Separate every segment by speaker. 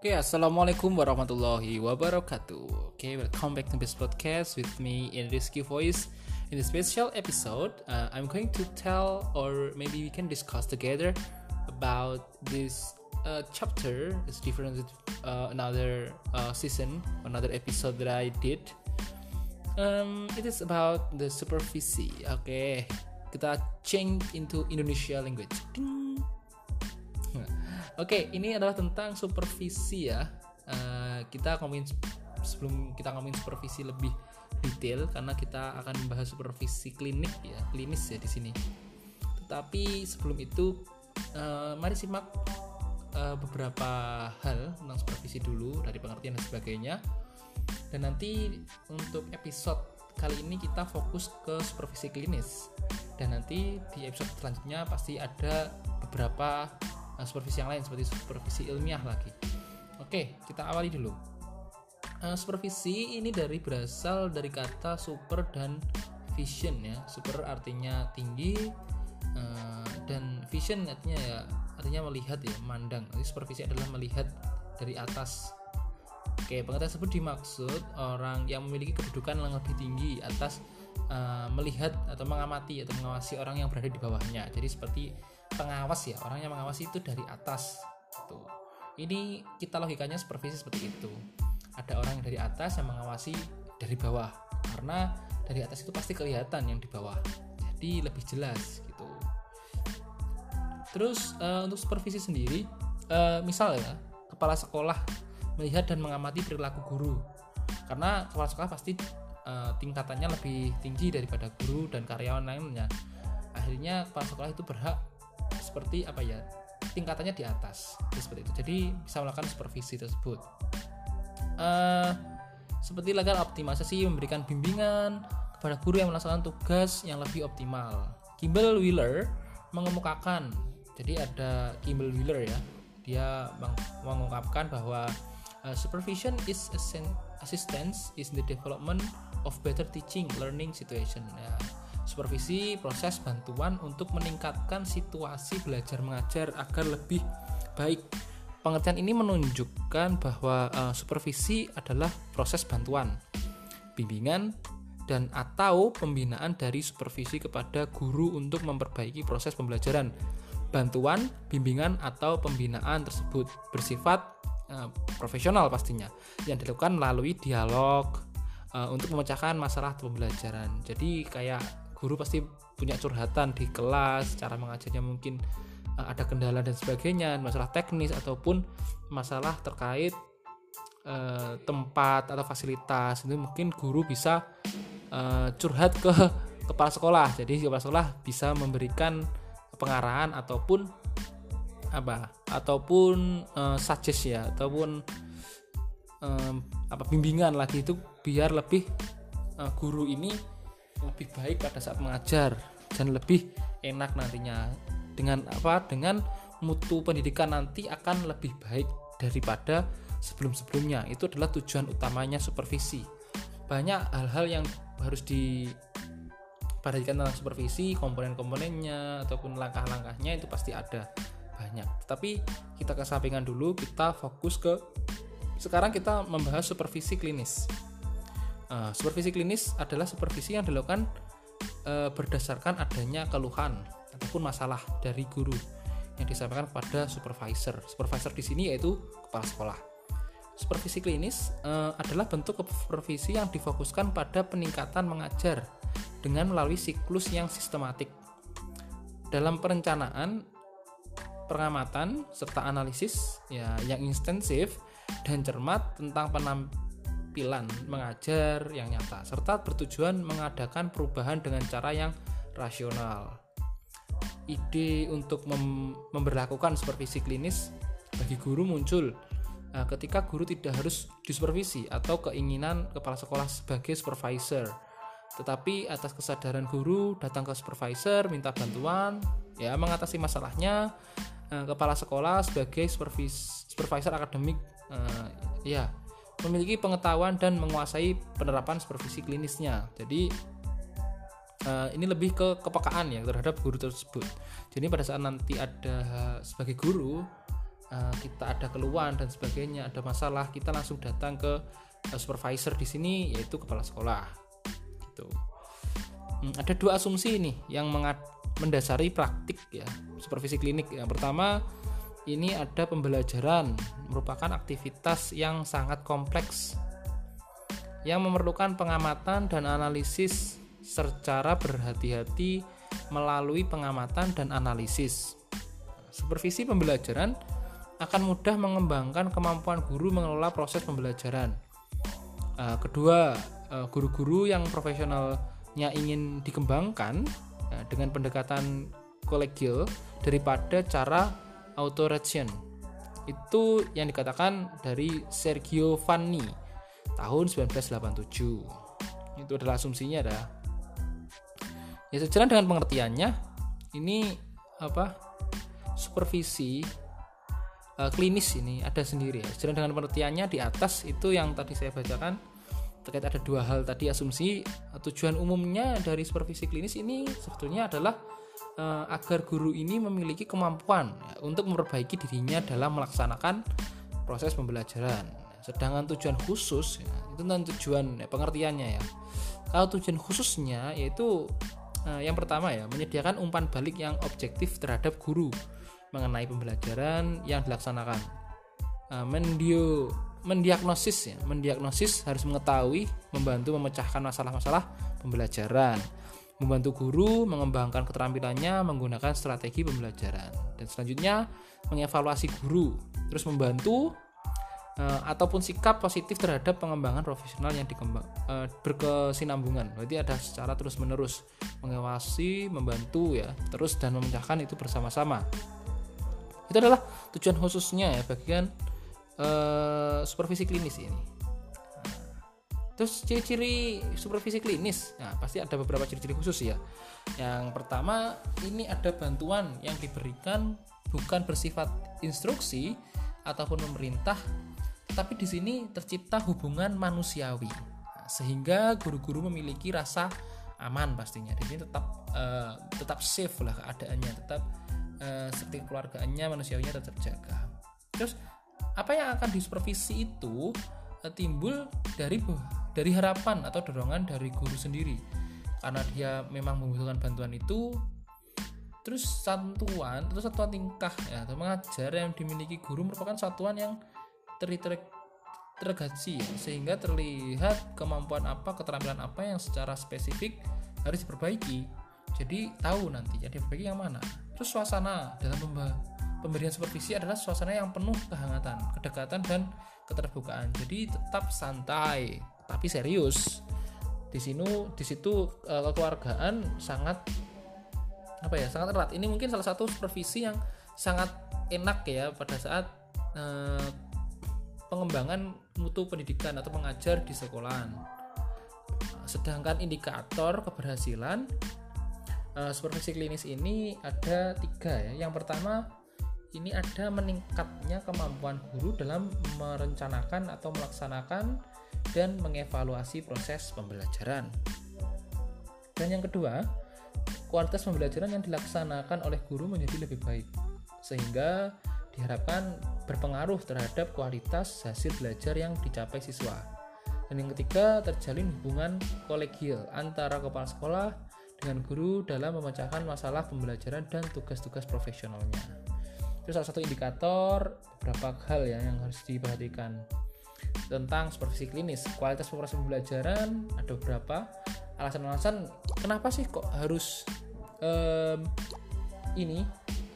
Speaker 1: Okay, assalamualaikum warahmatullahi wabarakatuh. Okay, welcome back to this podcast with me in Risky Voice. In this special episode, uh, I'm going to tell, or maybe we can discuss together about this uh, chapter. It's different with uh, another uh, season, another episode that I did. Um, it is about the superficie. Okay, kita change into Indonesia language. Ding. Oke, ini adalah tentang supervisi ya. Uh, kita ngomongin sebelum kita ngomongin supervisi lebih detail karena kita akan membahas supervisi klinik ya, klinis ya di sini. Tetapi sebelum itu, uh, mari simak uh, beberapa hal tentang supervisi dulu dari pengertian dan sebagainya. Dan nanti untuk episode kali ini kita fokus ke supervisi klinis. Dan nanti di episode selanjutnya pasti ada beberapa supervisi yang lain seperti supervisi ilmiah lagi. Oke, kita awali dulu. Uh, supervisi ini dari berasal dari kata super dan vision ya. Super artinya tinggi uh, dan vision artinya ya artinya melihat ya, memandang. Jadi supervisi adalah melihat dari atas. Oke, pengertian tersebut dimaksud orang yang memiliki kedudukan yang lebih tinggi atas uh, melihat atau mengamati atau mengawasi orang yang berada di bawahnya. Jadi seperti pengawas ya orang yang mengawasi itu dari atas tuh ini kita logikanya supervisi seperti itu. Ada orang yang dari atas yang mengawasi dari bawah karena dari atas itu pasti kelihatan yang di bawah jadi lebih jelas gitu. Terus uh, untuk supervisi sendiri uh, misal ya kepala sekolah melihat dan mengamati perilaku guru karena kepala sekolah pasti uh, tingkatannya lebih tinggi daripada guru dan karyawan lainnya. Akhirnya kepala sekolah itu berhak seperti apa ya tingkatannya di atas jadi seperti itu. Jadi bisa melakukan supervisi tersebut. Uh, seperti legal optimalisasi memberikan bimbingan kepada guru yang melaksanakan tugas yang lebih optimal. Kimball Wheeler mengemukakan jadi ada Kimball Wheeler ya dia mengungkapkan bahwa uh, supervision is assistance is the development of better teaching learning situation. Ya supervisi proses bantuan untuk meningkatkan situasi belajar mengajar agar lebih baik. Pengertian ini menunjukkan bahwa uh, supervisi adalah proses bantuan, bimbingan, dan atau pembinaan dari supervisi kepada guru untuk memperbaiki proses pembelajaran. Bantuan, bimbingan, atau pembinaan tersebut bersifat uh, profesional pastinya yang dilakukan melalui dialog uh, untuk memecahkan masalah pembelajaran. Jadi kayak guru pasti punya curhatan di kelas cara mengajarnya mungkin uh, ada kendala dan sebagainya masalah teknis ataupun masalah terkait uh, tempat atau fasilitas. Itu mungkin guru bisa uh, curhat ke kepala sekolah. Jadi kepala sekolah bisa memberikan pengarahan ataupun apa? Ataupun uh, suggest ya ataupun um, apa bimbingan lagi itu biar lebih uh, guru ini lebih baik pada saat mengajar dan lebih enak nantinya. Dengan apa? Dengan mutu pendidikan nanti akan lebih baik daripada sebelum-sebelumnya. Itu adalah tujuan utamanya supervisi. Banyak hal-hal yang harus diperhatikan tentang supervisi komponen-komponennya ataupun langkah-langkahnya itu pasti ada banyak. Tapi kita kesampingan dulu kita fokus ke sekarang kita membahas supervisi klinis Uh, supervisi klinis adalah supervisi yang dilakukan uh, berdasarkan adanya keluhan ataupun masalah dari guru yang disampaikan kepada supervisor. Supervisor di sini yaitu kepala sekolah. Supervisi klinis uh, adalah bentuk supervisi yang difokuskan pada peningkatan mengajar dengan melalui siklus yang sistematik. Dalam perencanaan, pengamatan serta analisis ya yang intensif dan cermat tentang penampilan penampilan mengajar yang nyata, serta bertujuan mengadakan perubahan dengan cara yang rasional. Ide untuk mem memberlakukan supervisi klinis bagi guru muncul nah, ketika guru tidak harus disupervisi atau keinginan kepala sekolah sebagai supervisor. Tetapi atas kesadaran guru datang ke supervisor minta bantuan, ya mengatasi masalahnya, nah, kepala sekolah sebagai supervis supervisor akademik, uh, ya memiliki pengetahuan dan menguasai penerapan supervisi klinisnya. Jadi uh, ini lebih ke kepekaan ya terhadap guru tersebut. Jadi pada saat nanti ada sebagai guru uh, kita ada keluhan dan sebagainya ada masalah kita langsung datang ke uh, supervisor di sini yaitu kepala sekolah gitu hmm, ada dua asumsi ini yang mendasari praktik ya supervisi klinik yang pertama ini ada pembelajaran merupakan aktivitas yang sangat kompleks yang memerlukan pengamatan dan analisis secara berhati-hati melalui pengamatan dan analisis. Supervisi pembelajaran akan mudah mengembangkan kemampuan guru mengelola proses pembelajaran. Uh, kedua, uh, guru-guru yang profesionalnya ingin dikembangkan uh, dengan pendekatan kolegial daripada cara autoration. Itu yang dikatakan dari Sergio Vanni tahun 1987. Itu adalah asumsinya adalah ya sejalan dengan pengertiannya ini apa supervisi uh, klinis ini ada sendiri ya. Sejalan dengan pengertiannya di atas itu yang tadi saya bacakan terkait ada dua hal tadi asumsi tujuan umumnya dari supervisi klinis ini sebetulnya adalah uh, agar guru ini memiliki kemampuan ya, untuk memperbaiki dirinya dalam melaksanakan proses pembelajaran. Sedangkan tujuan khusus ya, itu tentang tujuan ya, pengertiannya ya. Kalau tujuan khususnya yaitu uh, yang pertama ya menyediakan umpan balik yang objektif terhadap guru mengenai pembelajaran yang dilaksanakan. Uh, mendio mendiagnosis ya, mendiagnosis harus mengetahui, membantu memecahkan masalah-masalah pembelajaran, membantu guru mengembangkan keterampilannya menggunakan strategi pembelajaran, dan selanjutnya mengevaluasi guru, terus membantu uh, ataupun sikap positif terhadap pengembangan profesional yang dikembang uh, berkesinambungan. Berarti ada secara terus-menerus mengawasi, membantu ya, terus dan memecahkan itu bersama-sama. Itu adalah tujuan khususnya ya bagian uh, supervisi klinis ini terus ciri-ciri supervisi klinis. Nah pasti ada beberapa ciri-ciri khusus ya. Yang pertama ini ada bantuan yang diberikan bukan bersifat instruksi ataupun memerintah tetapi di sini tercipta hubungan manusiawi. Nah, sehingga guru-guru memiliki rasa aman pastinya. Di sini tetap uh, tetap safe lah keadaannya tetap uh, seperti keluarganya manusiawinya tetap terjaga. Terus apa yang akan disupervisi itu uh, timbul dari dari harapan atau dorongan dari guru sendiri. Karena dia memang membutuhkan bantuan itu terus satuan terus satuan tingkah ya atau mengajar yang dimiliki guru merupakan satuan yang ter, ter tergaji ya, sehingga terlihat kemampuan apa keterampilan apa yang secara spesifik harus diperbaiki. Jadi tahu nanti yang diperbaiki yang mana. Terus suasana dalam pemberian supervisi adalah suasana yang penuh kehangatan kedekatan dan keterbukaan. Jadi tetap santai tapi serius di sini di situ eh, kekeluargaan sangat apa ya sangat erat ini mungkin salah satu supervisi yang sangat enak ya pada saat eh, pengembangan mutu pendidikan atau mengajar di sekolahan sedangkan indikator keberhasilan uh, supervisi klinis ini ada tiga ya. Yang pertama ini ada meningkatnya kemampuan guru dalam merencanakan atau melaksanakan dan mengevaluasi proses pembelajaran. Dan yang kedua, kualitas pembelajaran yang dilaksanakan oleh guru menjadi lebih baik sehingga diharapkan berpengaruh terhadap kualitas hasil belajar yang dicapai siswa. Dan yang ketiga, terjalin hubungan kolegial antara kepala sekolah dengan guru dalam memecahkan masalah pembelajaran dan tugas-tugas profesionalnya. Itu salah satu indikator beberapa hal ya yang harus diperhatikan tentang supervisi klinis. Kualitas proses pembelajaran ada beberapa alasan-alasan kenapa sih kok harus um, ini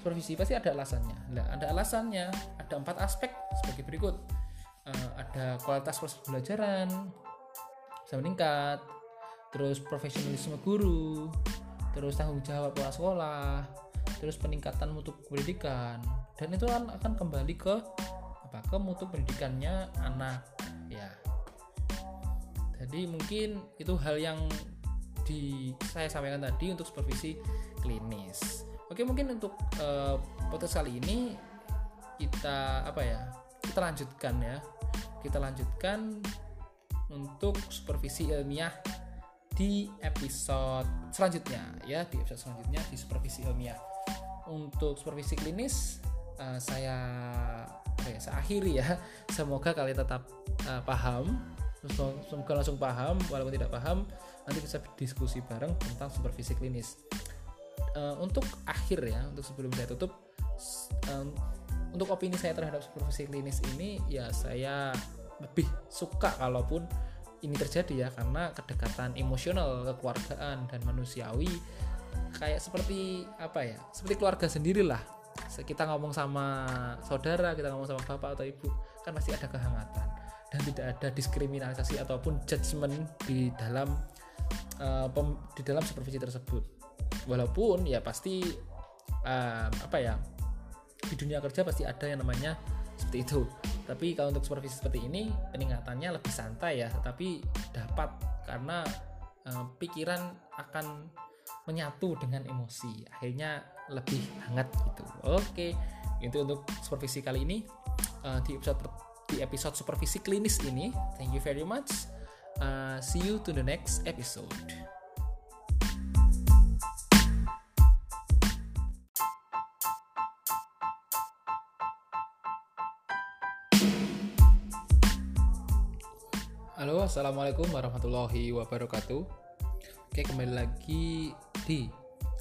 Speaker 1: supervisi pasti ada alasannya. Nah, ada alasannya, ada empat aspek sebagai berikut. Uh, ada kualitas proses pembelajaran bisa meningkat, terus profesionalisme guru terus tanggung jawab kepala sekolah terus peningkatan mutu pendidikan dan itu kan akan kembali ke apa ke mutu pendidikannya anak ya. Jadi mungkin itu hal yang di saya sampaikan tadi untuk supervisi klinis. Oke mungkin untuk uh, podcast kali ini kita apa ya kita lanjutkan ya. Kita lanjutkan untuk supervisi ilmiah di episode selanjutnya ya di episode selanjutnya di supervisi ilmiah. Untuk supervisi klinis uh, saya ya, saya akhiri ya. Semoga kalian tetap uh, paham. Semoga langsung paham walaupun tidak paham nanti bisa diskusi bareng tentang supervisi klinis. Uh, untuk akhir ya untuk sebelum saya tutup um, untuk opini saya terhadap supervisi klinis ini ya saya lebih suka kalaupun ini terjadi ya karena kedekatan emosional kekeluargaan dan manusiawi kayak seperti apa ya seperti keluarga sendirilah kita ngomong sama saudara kita ngomong sama bapak atau ibu kan pasti ada kehangatan. Dan tidak ada diskriminasi ataupun judgement di dalam uh, pem, di dalam supervisi tersebut. Walaupun ya pasti uh, apa ya di dunia kerja pasti ada yang namanya seperti itu. Tapi kalau untuk supervisi seperti ini peningkatannya lebih santai ya tapi dapat karena uh, pikiran akan menyatu dengan emosi. Akhirnya lebih hangat gitu. Oke itu untuk supervisi kali ini. Uh, di episode di episode supervisi klinis ini thank you very much. Uh, see you to the next episode. Halo, assalamualaikum warahmatullahi wabarakatuh. Oke, kembali lagi di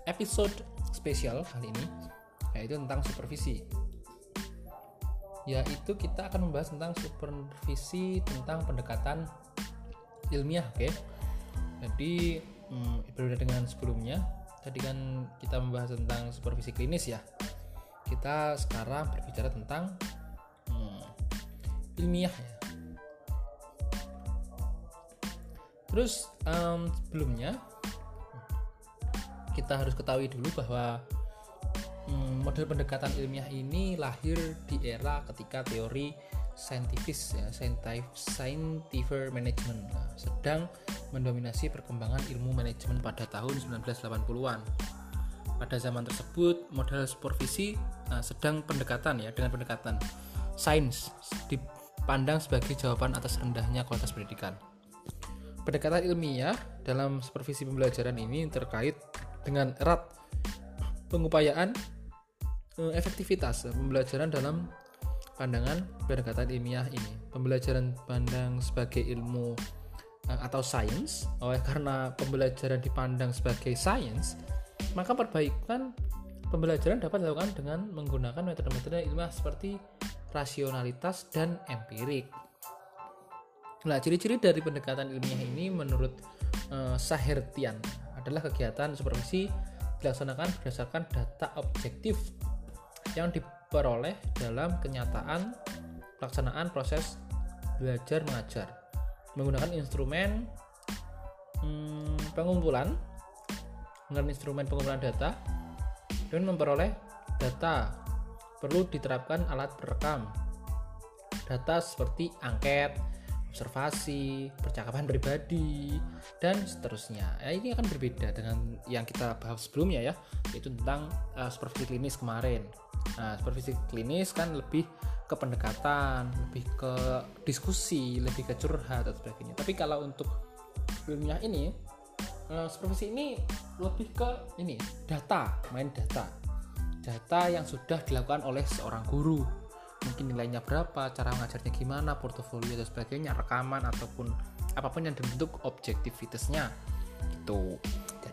Speaker 1: episode spesial kali ini, yaitu tentang supervisi. Yaitu kita akan membahas tentang supervisi tentang pendekatan ilmiah, oke? Jadi hmm, berbeda dengan sebelumnya, tadi kan kita membahas tentang supervisi klinis ya. Kita sekarang berbicara tentang hmm, ilmiah ya Terus um, sebelumnya kita harus ketahui dulu bahwa um, model pendekatan ilmiah ini lahir di era ketika teori saintifis ya scientific management nah, sedang mendominasi perkembangan ilmu manajemen pada tahun 1980-an. Pada zaman tersebut model supervisi nah, sedang pendekatan ya dengan pendekatan sains dipandang sebagai jawaban atas rendahnya kualitas pendidikan. Pendekatan ilmiah dalam supervisi pembelajaran ini terkait dengan erat pengupayaan eh, efektivitas pembelajaran dalam pandangan pendekatan ilmiah ini. Pembelajaran pandang sebagai ilmu eh, atau sains, oleh karena pembelajaran dipandang sebagai sains, maka perbaikan pembelajaran dapat dilakukan dengan menggunakan metode-metode ilmiah seperti rasionalitas dan empirik. Nah, ciri-ciri dari pendekatan ilmiah ini menurut uh, Sahertian adalah kegiatan supervisi dilaksanakan berdasarkan data objektif yang diperoleh dalam kenyataan pelaksanaan proses belajar mengajar. Menggunakan instrumen hmm, pengumpulan dengan instrumen pengumpulan data dan memperoleh data. Perlu diterapkan alat perekam. Data seperti angket observasi, percakapan pribadi, dan seterusnya. Ya, ini akan berbeda dengan yang kita bahas sebelumnya ya, yaitu tentang uh, supervisi klinis kemarin. Nah, supervisi klinis kan lebih ke pendekatan, lebih ke diskusi, lebih ke curhat dan sebagainya. Tapi kalau untuk ilmiah ini, uh, supervisi ini lebih ke ini data, main data, data yang sudah dilakukan oleh seorang guru mungkin nilainya berapa cara mengajarnya gimana portofolio dan sebagainya rekaman ataupun apa pun yang dibentuk objektivitasnya. Itu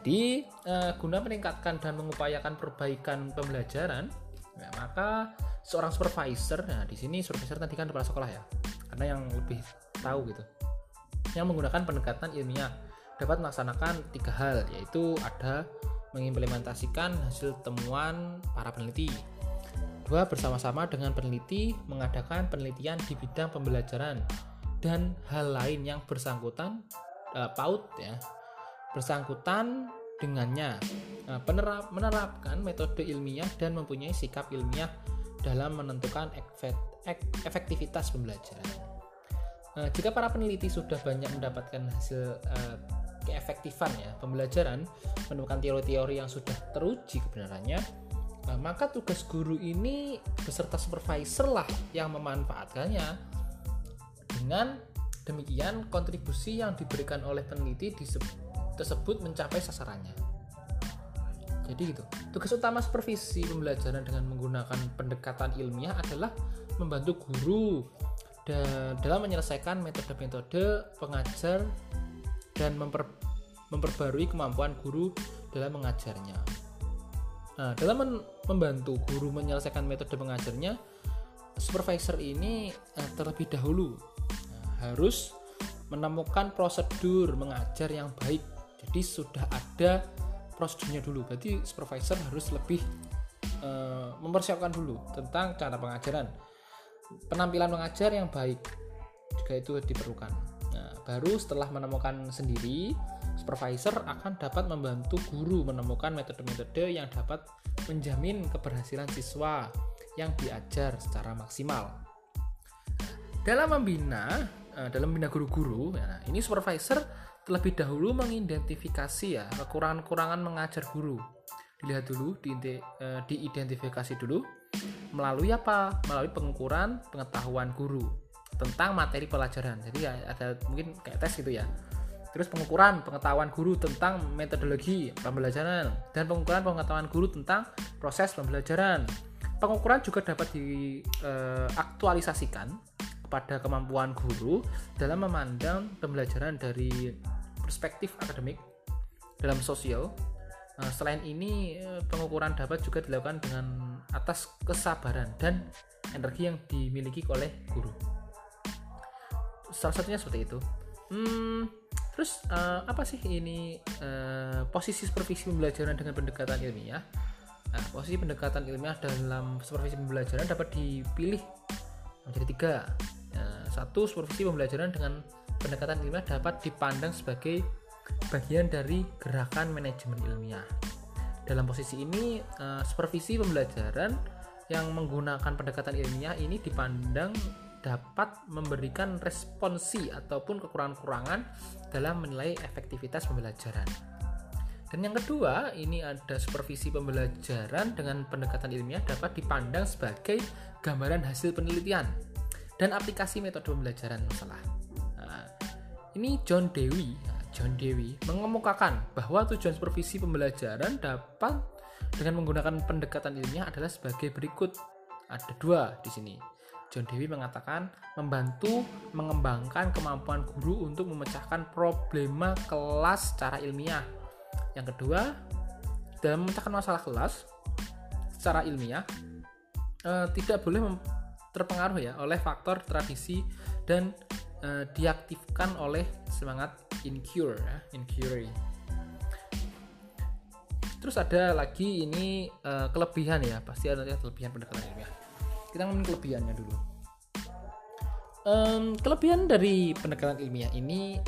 Speaker 1: jadi eh, guna meningkatkan dan mengupayakan perbaikan pembelajaran ya, maka seorang supervisor nah di sini supervisor tadi kan kepala sekolah ya karena yang lebih tahu gitu yang menggunakan pendekatan ilmiah dapat melaksanakan tiga hal yaitu ada mengimplementasikan hasil temuan para peneliti Bersama-sama dengan peneliti mengadakan penelitian di bidang pembelajaran dan hal lain yang bersangkutan uh, paut ya bersangkutan dengannya nah, penerap, menerapkan metode ilmiah dan mempunyai sikap ilmiah dalam menentukan efektivitas pembelajaran. Nah, jika para peneliti sudah banyak mendapatkan hasil uh, keefektifan ya pembelajaran, menemukan teori-teori yang sudah teruji kebenarannya, Nah, maka tugas guru ini beserta supervisor lah yang memanfaatkannya. Dengan demikian, kontribusi yang diberikan oleh peneliti tersebut mencapai sasarannya. jadi gitu tugas utama supervisi pembelajaran dengan menggunakan pendekatan ilmiah adalah membantu guru dalam menyelesaikan metode-metode pengajar dan memper, memperbarui kemampuan guru dalam mengajarnya. Nah, dalam membantu guru menyelesaikan metode pengajarnya, supervisor ini eh, terlebih dahulu nah, harus menemukan prosedur mengajar yang baik. Jadi sudah ada prosedurnya dulu. Berarti supervisor harus lebih uh, mempersiapkan dulu tentang cara pengajaran, penampilan mengajar yang baik jika itu diperlukan. Nah, baru setelah menemukan sendiri, supervisor akan dapat membantu guru menemukan metode-metode yang dapat menjamin keberhasilan siswa yang diajar secara maksimal. Dalam membina, eh, dalam membina guru-guru, ya, ini supervisor terlebih dahulu mengidentifikasi ya kekurangan-kekurangan mengajar guru. Dilihat dulu, eh, diidentifikasi dulu melalui apa? Melalui pengukuran pengetahuan guru tentang materi pelajaran. Jadi ya ada mungkin kayak tes gitu ya. Terus pengukuran pengetahuan guru tentang metodologi pembelajaran dan pengukuran pengetahuan guru tentang proses pembelajaran pengukuran juga dapat diaktualisasikan eh, kepada kemampuan guru dalam memandang pembelajaran dari perspektif akademik dalam sosial. Nah, selain ini, eh, pengukuran dapat juga dilakukan dengan atas kesabaran dan energi yang dimiliki oleh guru. Salah satunya seperti itu. Hmm, terus uh, apa sih ini uh, posisi supervisi pembelajaran dengan pendekatan ilmiah? Nah, posisi pendekatan ilmiah dalam supervisi pembelajaran dapat dipilih menjadi tiga. Nah, satu, supervisi pembelajaran dengan pendekatan ilmiah dapat dipandang sebagai bagian dari gerakan manajemen ilmiah. Dalam posisi ini, uh, supervisi pembelajaran yang menggunakan pendekatan ilmiah ini dipandang dapat memberikan responsi ataupun kekurangan-kekurangan dalam menilai efektivitas pembelajaran. Dan yang kedua, ini ada supervisi pembelajaran dengan pendekatan ilmiah dapat dipandang sebagai gambaran hasil penelitian dan aplikasi metode pembelajaran masalah. Nah, ini John Dewey, nah, John Dewey mengemukakan bahwa tujuan supervisi pembelajaran dapat dengan menggunakan pendekatan ilmiah adalah sebagai berikut. Ada dua di sini. John Dewey mengatakan membantu mengembangkan kemampuan guru untuk memecahkan problema kelas secara ilmiah yang kedua, dalam memecahkan masalah kelas secara ilmiah eh, tidak boleh terpengaruh ya oleh faktor tradisi dan eh, diaktifkan oleh semangat incure ya, inquiry. Terus ada lagi ini eh, kelebihan ya, pasti ada kelebihan pendekatan ilmiah. Kita ngomongin kelebihannya dulu. Um, kelebihan dari pendekatan ilmiah ini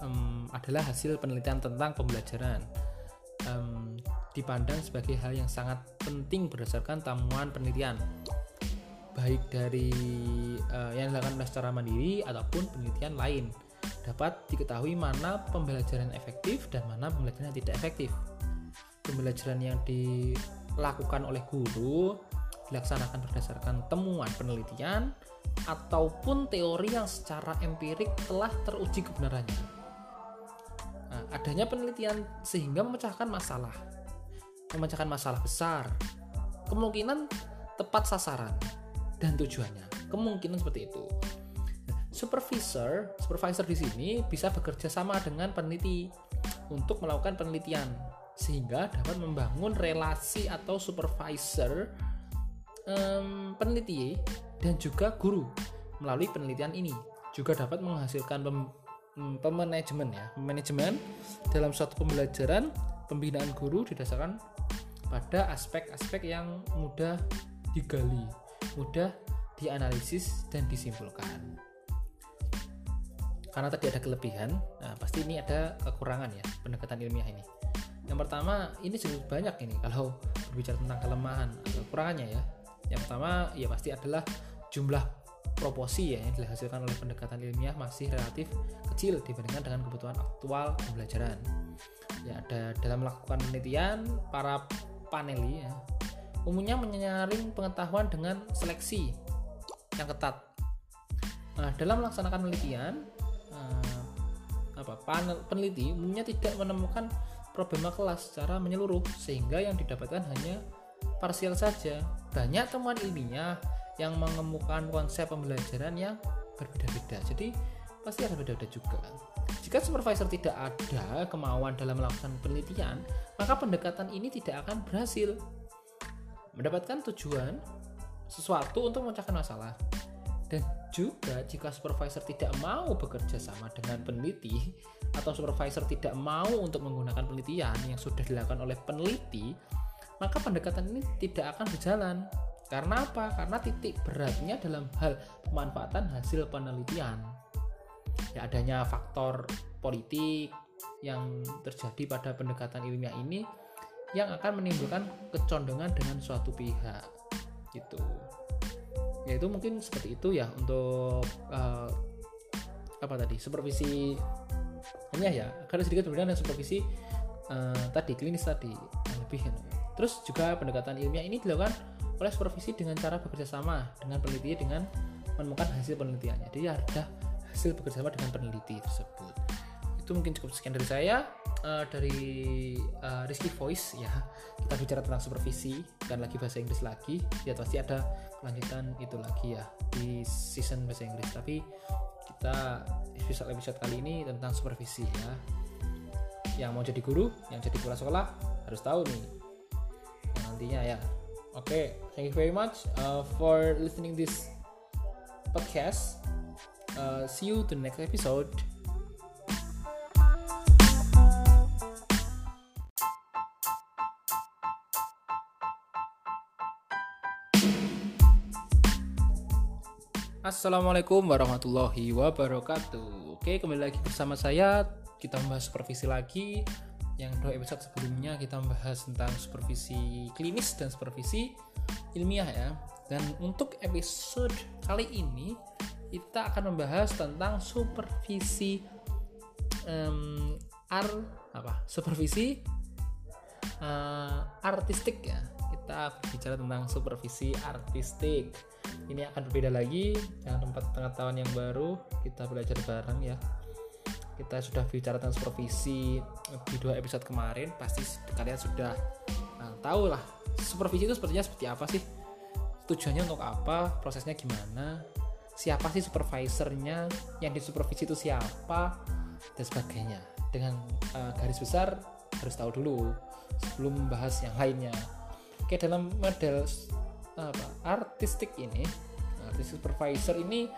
Speaker 1: um, adalah hasil penelitian tentang pembelajaran. Um, dipandang sebagai hal yang sangat penting berdasarkan temuan penelitian. Baik dari uh, yang dilakukan secara mandiri ataupun penelitian lain. Dapat diketahui mana pembelajaran efektif dan mana pembelajaran yang tidak efektif. Pembelajaran yang dilakukan oleh guru dilaksanakan berdasarkan temuan penelitian ataupun teori yang secara empirik telah teruji kebenarannya. Nah, adanya penelitian sehingga memecahkan masalah, memecahkan masalah besar, kemungkinan tepat sasaran dan tujuannya, kemungkinan seperti itu. supervisor, supervisor di sini bisa bekerja sama dengan peneliti untuk melakukan penelitian sehingga dapat membangun relasi atau supervisor um, peneliti dan juga guru melalui penelitian ini juga dapat menghasilkan hmm, pemanajemen ya manajemen dalam suatu pembelajaran pembinaan guru didasarkan pada aspek-aspek yang mudah digali mudah dianalisis dan disimpulkan. Karena tadi ada kelebihan nah pasti ini ada kekurangan ya pendekatan ilmiah ini. Yang pertama ini cukup banyak ini kalau berbicara tentang kelemahan atau kekurangannya ya yang pertama ya pasti adalah jumlah proporsi ya yang dihasilkan oleh pendekatan ilmiah masih relatif kecil dibandingkan dengan kebutuhan aktual pembelajaran. Ya, ada dalam melakukan penelitian para paneli ya, umumnya menyaring pengetahuan dengan seleksi yang ketat. Nah, dalam melaksanakan penelitian, eh, apa panel peneliti umumnya tidak menemukan problema kelas secara menyeluruh sehingga yang didapatkan hanya parsial saja. Banyak temuan ilmiah yang mengemukakan konsep pembelajaran yang berbeda-beda. Jadi pasti ada beda-beda juga. Jika supervisor tidak ada kemauan dalam melakukan penelitian, maka pendekatan ini tidak akan berhasil. Mendapatkan tujuan sesuatu untuk memecahkan masalah. Dan juga jika supervisor tidak mau bekerja sama dengan peneliti atau supervisor tidak mau untuk menggunakan penelitian yang sudah dilakukan oleh peneliti, maka pendekatan ini tidak akan berjalan. Karena apa? Karena titik beratnya dalam hal pemanfaatan hasil penelitian. Ya adanya faktor politik yang terjadi pada pendekatan ilmiah ini yang akan menimbulkan kecondongan dengan suatu pihak gitu ya itu mungkin seperti itu ya untuk uh, apa tadi supervisi hanya ya karena sedikit berbeda dengan supervisi uh, tadi klinis tadi lebih. Terus juga pendekatan ilmiah ini dilakukan oleh supervisi dengan cara bekerja sama dengan peneliti dengan menemukan hasil penelitiannya. Jadi ada hasil bekerja sama dengan peneliti tersebut. Itu mungkin cukup sekian dari saya. Uh, dari uh, Rizky Voice ya. Kita bicara tentang supervisi dan lagi bahasa Inggris lagi. Ya pasti ada kelanjutan itu lagi ya di season bahasa Inggris. Tapi kita episode episode kali ini tentang supervisi ya. Yang mau jadi guru yang jadi kepala sekolah harus tahu nih yang nantinya ya. Oke okay, thank you very much uh, for listening this podcast. Uh, see you to the next episode. Assalamualaikum warahmatullahi wabarakatuh. Oke kembali lagi bersama saya. Kita membahas supervisi lagi Yang dua episode sebelumnya kita membahas tentang supervisi klinis dan supervisi ilmiah ya. Dan untuk episode kali ini Kita akan membahas tentang supervisi um, ar apa? Supervisi uh, artistik ya. Kita bicara tentang supervisi artistik. Ini akan berbeda lagi yang tempat pengetahuan yang baru. Kita belajar bareng ya kita sudah bicara tentang supervisi di dua episode kemarin pasti kalian sudah nah, tahu lah supervisi itu sepertinya seperti apa sih? Tujuannya untuk apa? Prosesnya gimana? Siapa sih supervisornya? Yang disupervisi itu siapa? Dan sebagainya. Dengan uh, garis besar harus tahu dulu sebelum membahas yang lainnya. Oke dalam model apa artistik ini artistik supervisor ini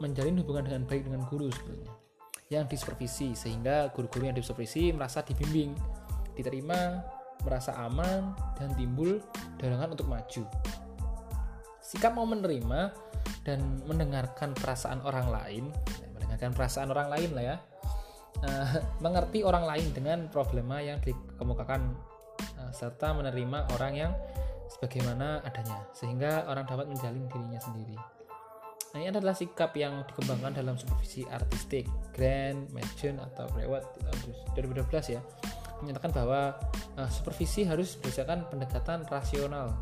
Speaker 1: menjalin hubungan dengan baik dengan guru sebetulnya yang disupervisi sehingga guru-guru yang disupervisi merasa dibimbing diterima merasa aman dan timbul dorongan untuk maju sikap mau menerima dan mendengarkan perasaan orang lain mendengarkan perasaan orang lain lah ya uh, mengerti orang lain dengan problema yang dikemukakan uh, serta menerima orang yang sebagaimana adanya sehingga orang dapat menjalin dirinya sendiri. Nah, ini adalah sikap yang dikembangkan dalam supervisi artistik Grand Mansion atau Brewat tahun 2012 ya menyatakan bahwa uh, supervisi harus berdasarkan pendekatan rasional.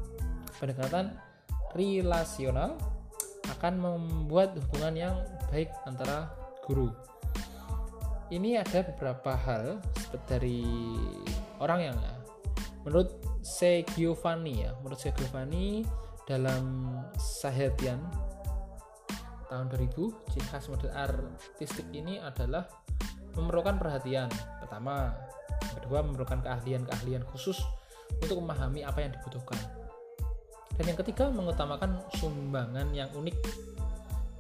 Speaker 1: Pendekatan relasional akan membuat hubungan yang baik antara guru. Ini ada beberapa hal dari orang yang menurut C. Giovanni ya menurut C. Giovanni dalam Sahetian tahun 2000 ciri khas model artistik ini adalah memerlukan perhatian. Pertama. Kedua memerlukan keahlian-keahlian khusus untuk memahami apa yang dibutuhkan. Dan yang ketiga mengutamakan sumbangan yang unik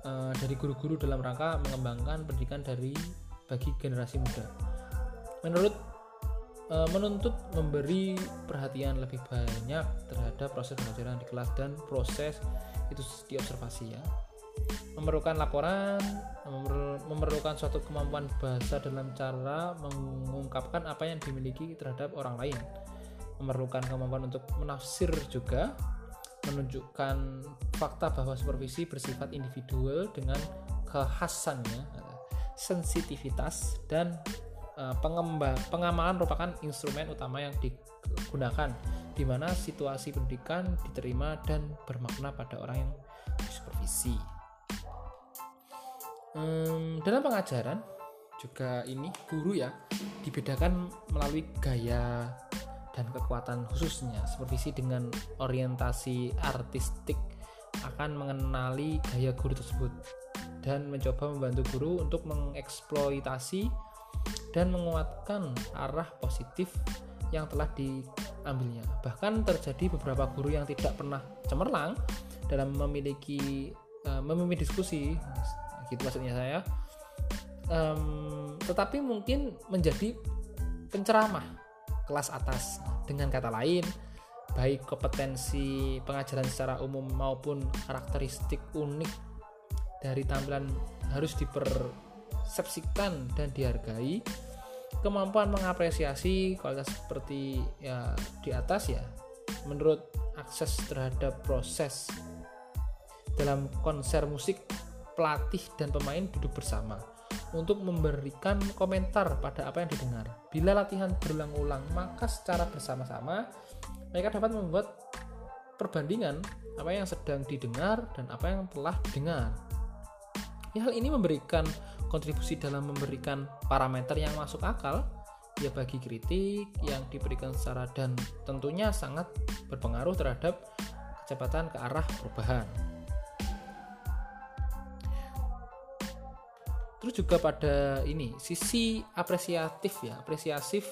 Speaker 1: e, dari guru-guru dalam rangka mengembangkan pendidikan dari bagi generasi muda. Menurut e, menuntut memberi perhatian lebih banyak terhadap proses pembelajaran di kelas dan proses itu diobservasi ya memerlukan laporan memerlukan suatu kemampuan bahasa dalam cara mengungkapkan apa yang dimiliki terhadap orang lain memerlukan kemampuan untuk menafsir juga menunjukkan fakta bahwa supervisi bersifat individual dengan kekhasannya sensitivitas dan Eh, pengembang pengamalan merupakan instrumen utama yang digunakan di mana situasi pendidikan diterima dan bermakna pada orang yang disupervisi. Hmm, dalam pengajaran, juga ini guru ya dibedakan melalui gaya dan kekuatan khususnya supervisi dengan orientasi artistik akan mengenali gaya guru tersebut dan mencoba membantu guru untuk mengeksploitasi dan menguatkan arah positif yang telah diambilnya. Bahkan terjadi beberapa guru yang tidak pernah cemerlang dalam memiliki uh, memimpin diskusi, gitu maksudnya saya. Um, tetapi mungkin menjadi penceramah kelas atas. Dengan kata lain, baik kompetensi pengajaran secara umum maupun karakteristik unik dari tampilan harus dipersepsikan dan dihargai kemampuan mengapresiasi kualitas seperti ya di atas ya menurut akses terhadap proses dalam konser musik pelatih dan pemain duduk bersama untuk memberikan komentar pada apa yang didengar. Bila latihan berulang-ulang, maka secara bersama-sama mereka dapat membuat perbandingan apa yang sedang didengar dan apa yang telah didengar. Ya, hal ini memberikan kontribusi dalam memberikan parameter yang masuk akal ya bagi kritik yang diberikan secara dan tentunya sangat berpengaruh terhadap kecepatan ke arah perubahan. Terus juga pada ini sisi apresiatif ya, apresiatif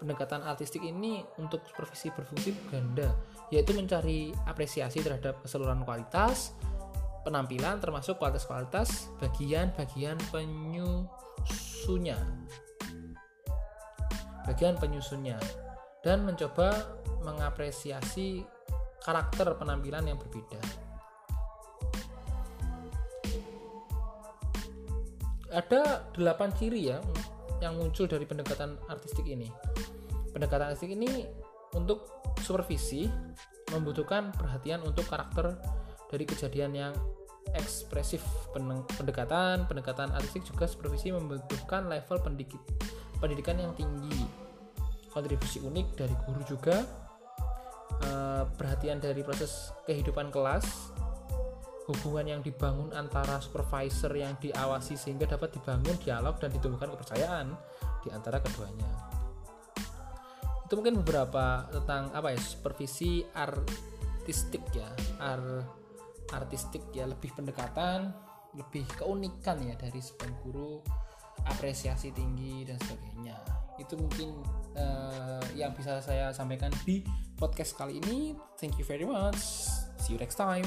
Speaker 1: pendekatan artistik ini untuk supervisi berfungsi ganda, yaitu mencari apresiasi terhadap keseluruhan kualitas, penampilan termasuk kualitas-kualitas bagian-bagian penyusunnya. Bagian penyusunnya. Dan mencoba mengapresiasi karakter penampilan yang berbeda ada delapan ciri ya yang muncul dari pendekatan artistik ini. Pendekatan artistik ini untuk supervisi membutuhkan perhatian untuk karakter dari kejadian yang ekspresif. Pendekatan pendekatan artistik juga supervisi membutuhkan level pendikit, pendidikan yang tinggi. Kontribusi unik dari guru juga uh, perhatian dari proses kehidupan kelas hubungan yang dibangun antara supervisor yang diawasi sehingga dapat dibangun dialog dan ditumbuhkan kepercayaan di antara keduanya. Itu mungkin beberapa tentang apa ya supervisi artistik ya ar artistik ya lebih pendekatan lebih keunikan ya dari seorang guru apresiasi tinggi dan sebagainya. Itu mungkin uh, yang bisa saya sampaikan di podcast kali ini. Thank you very much. See you next time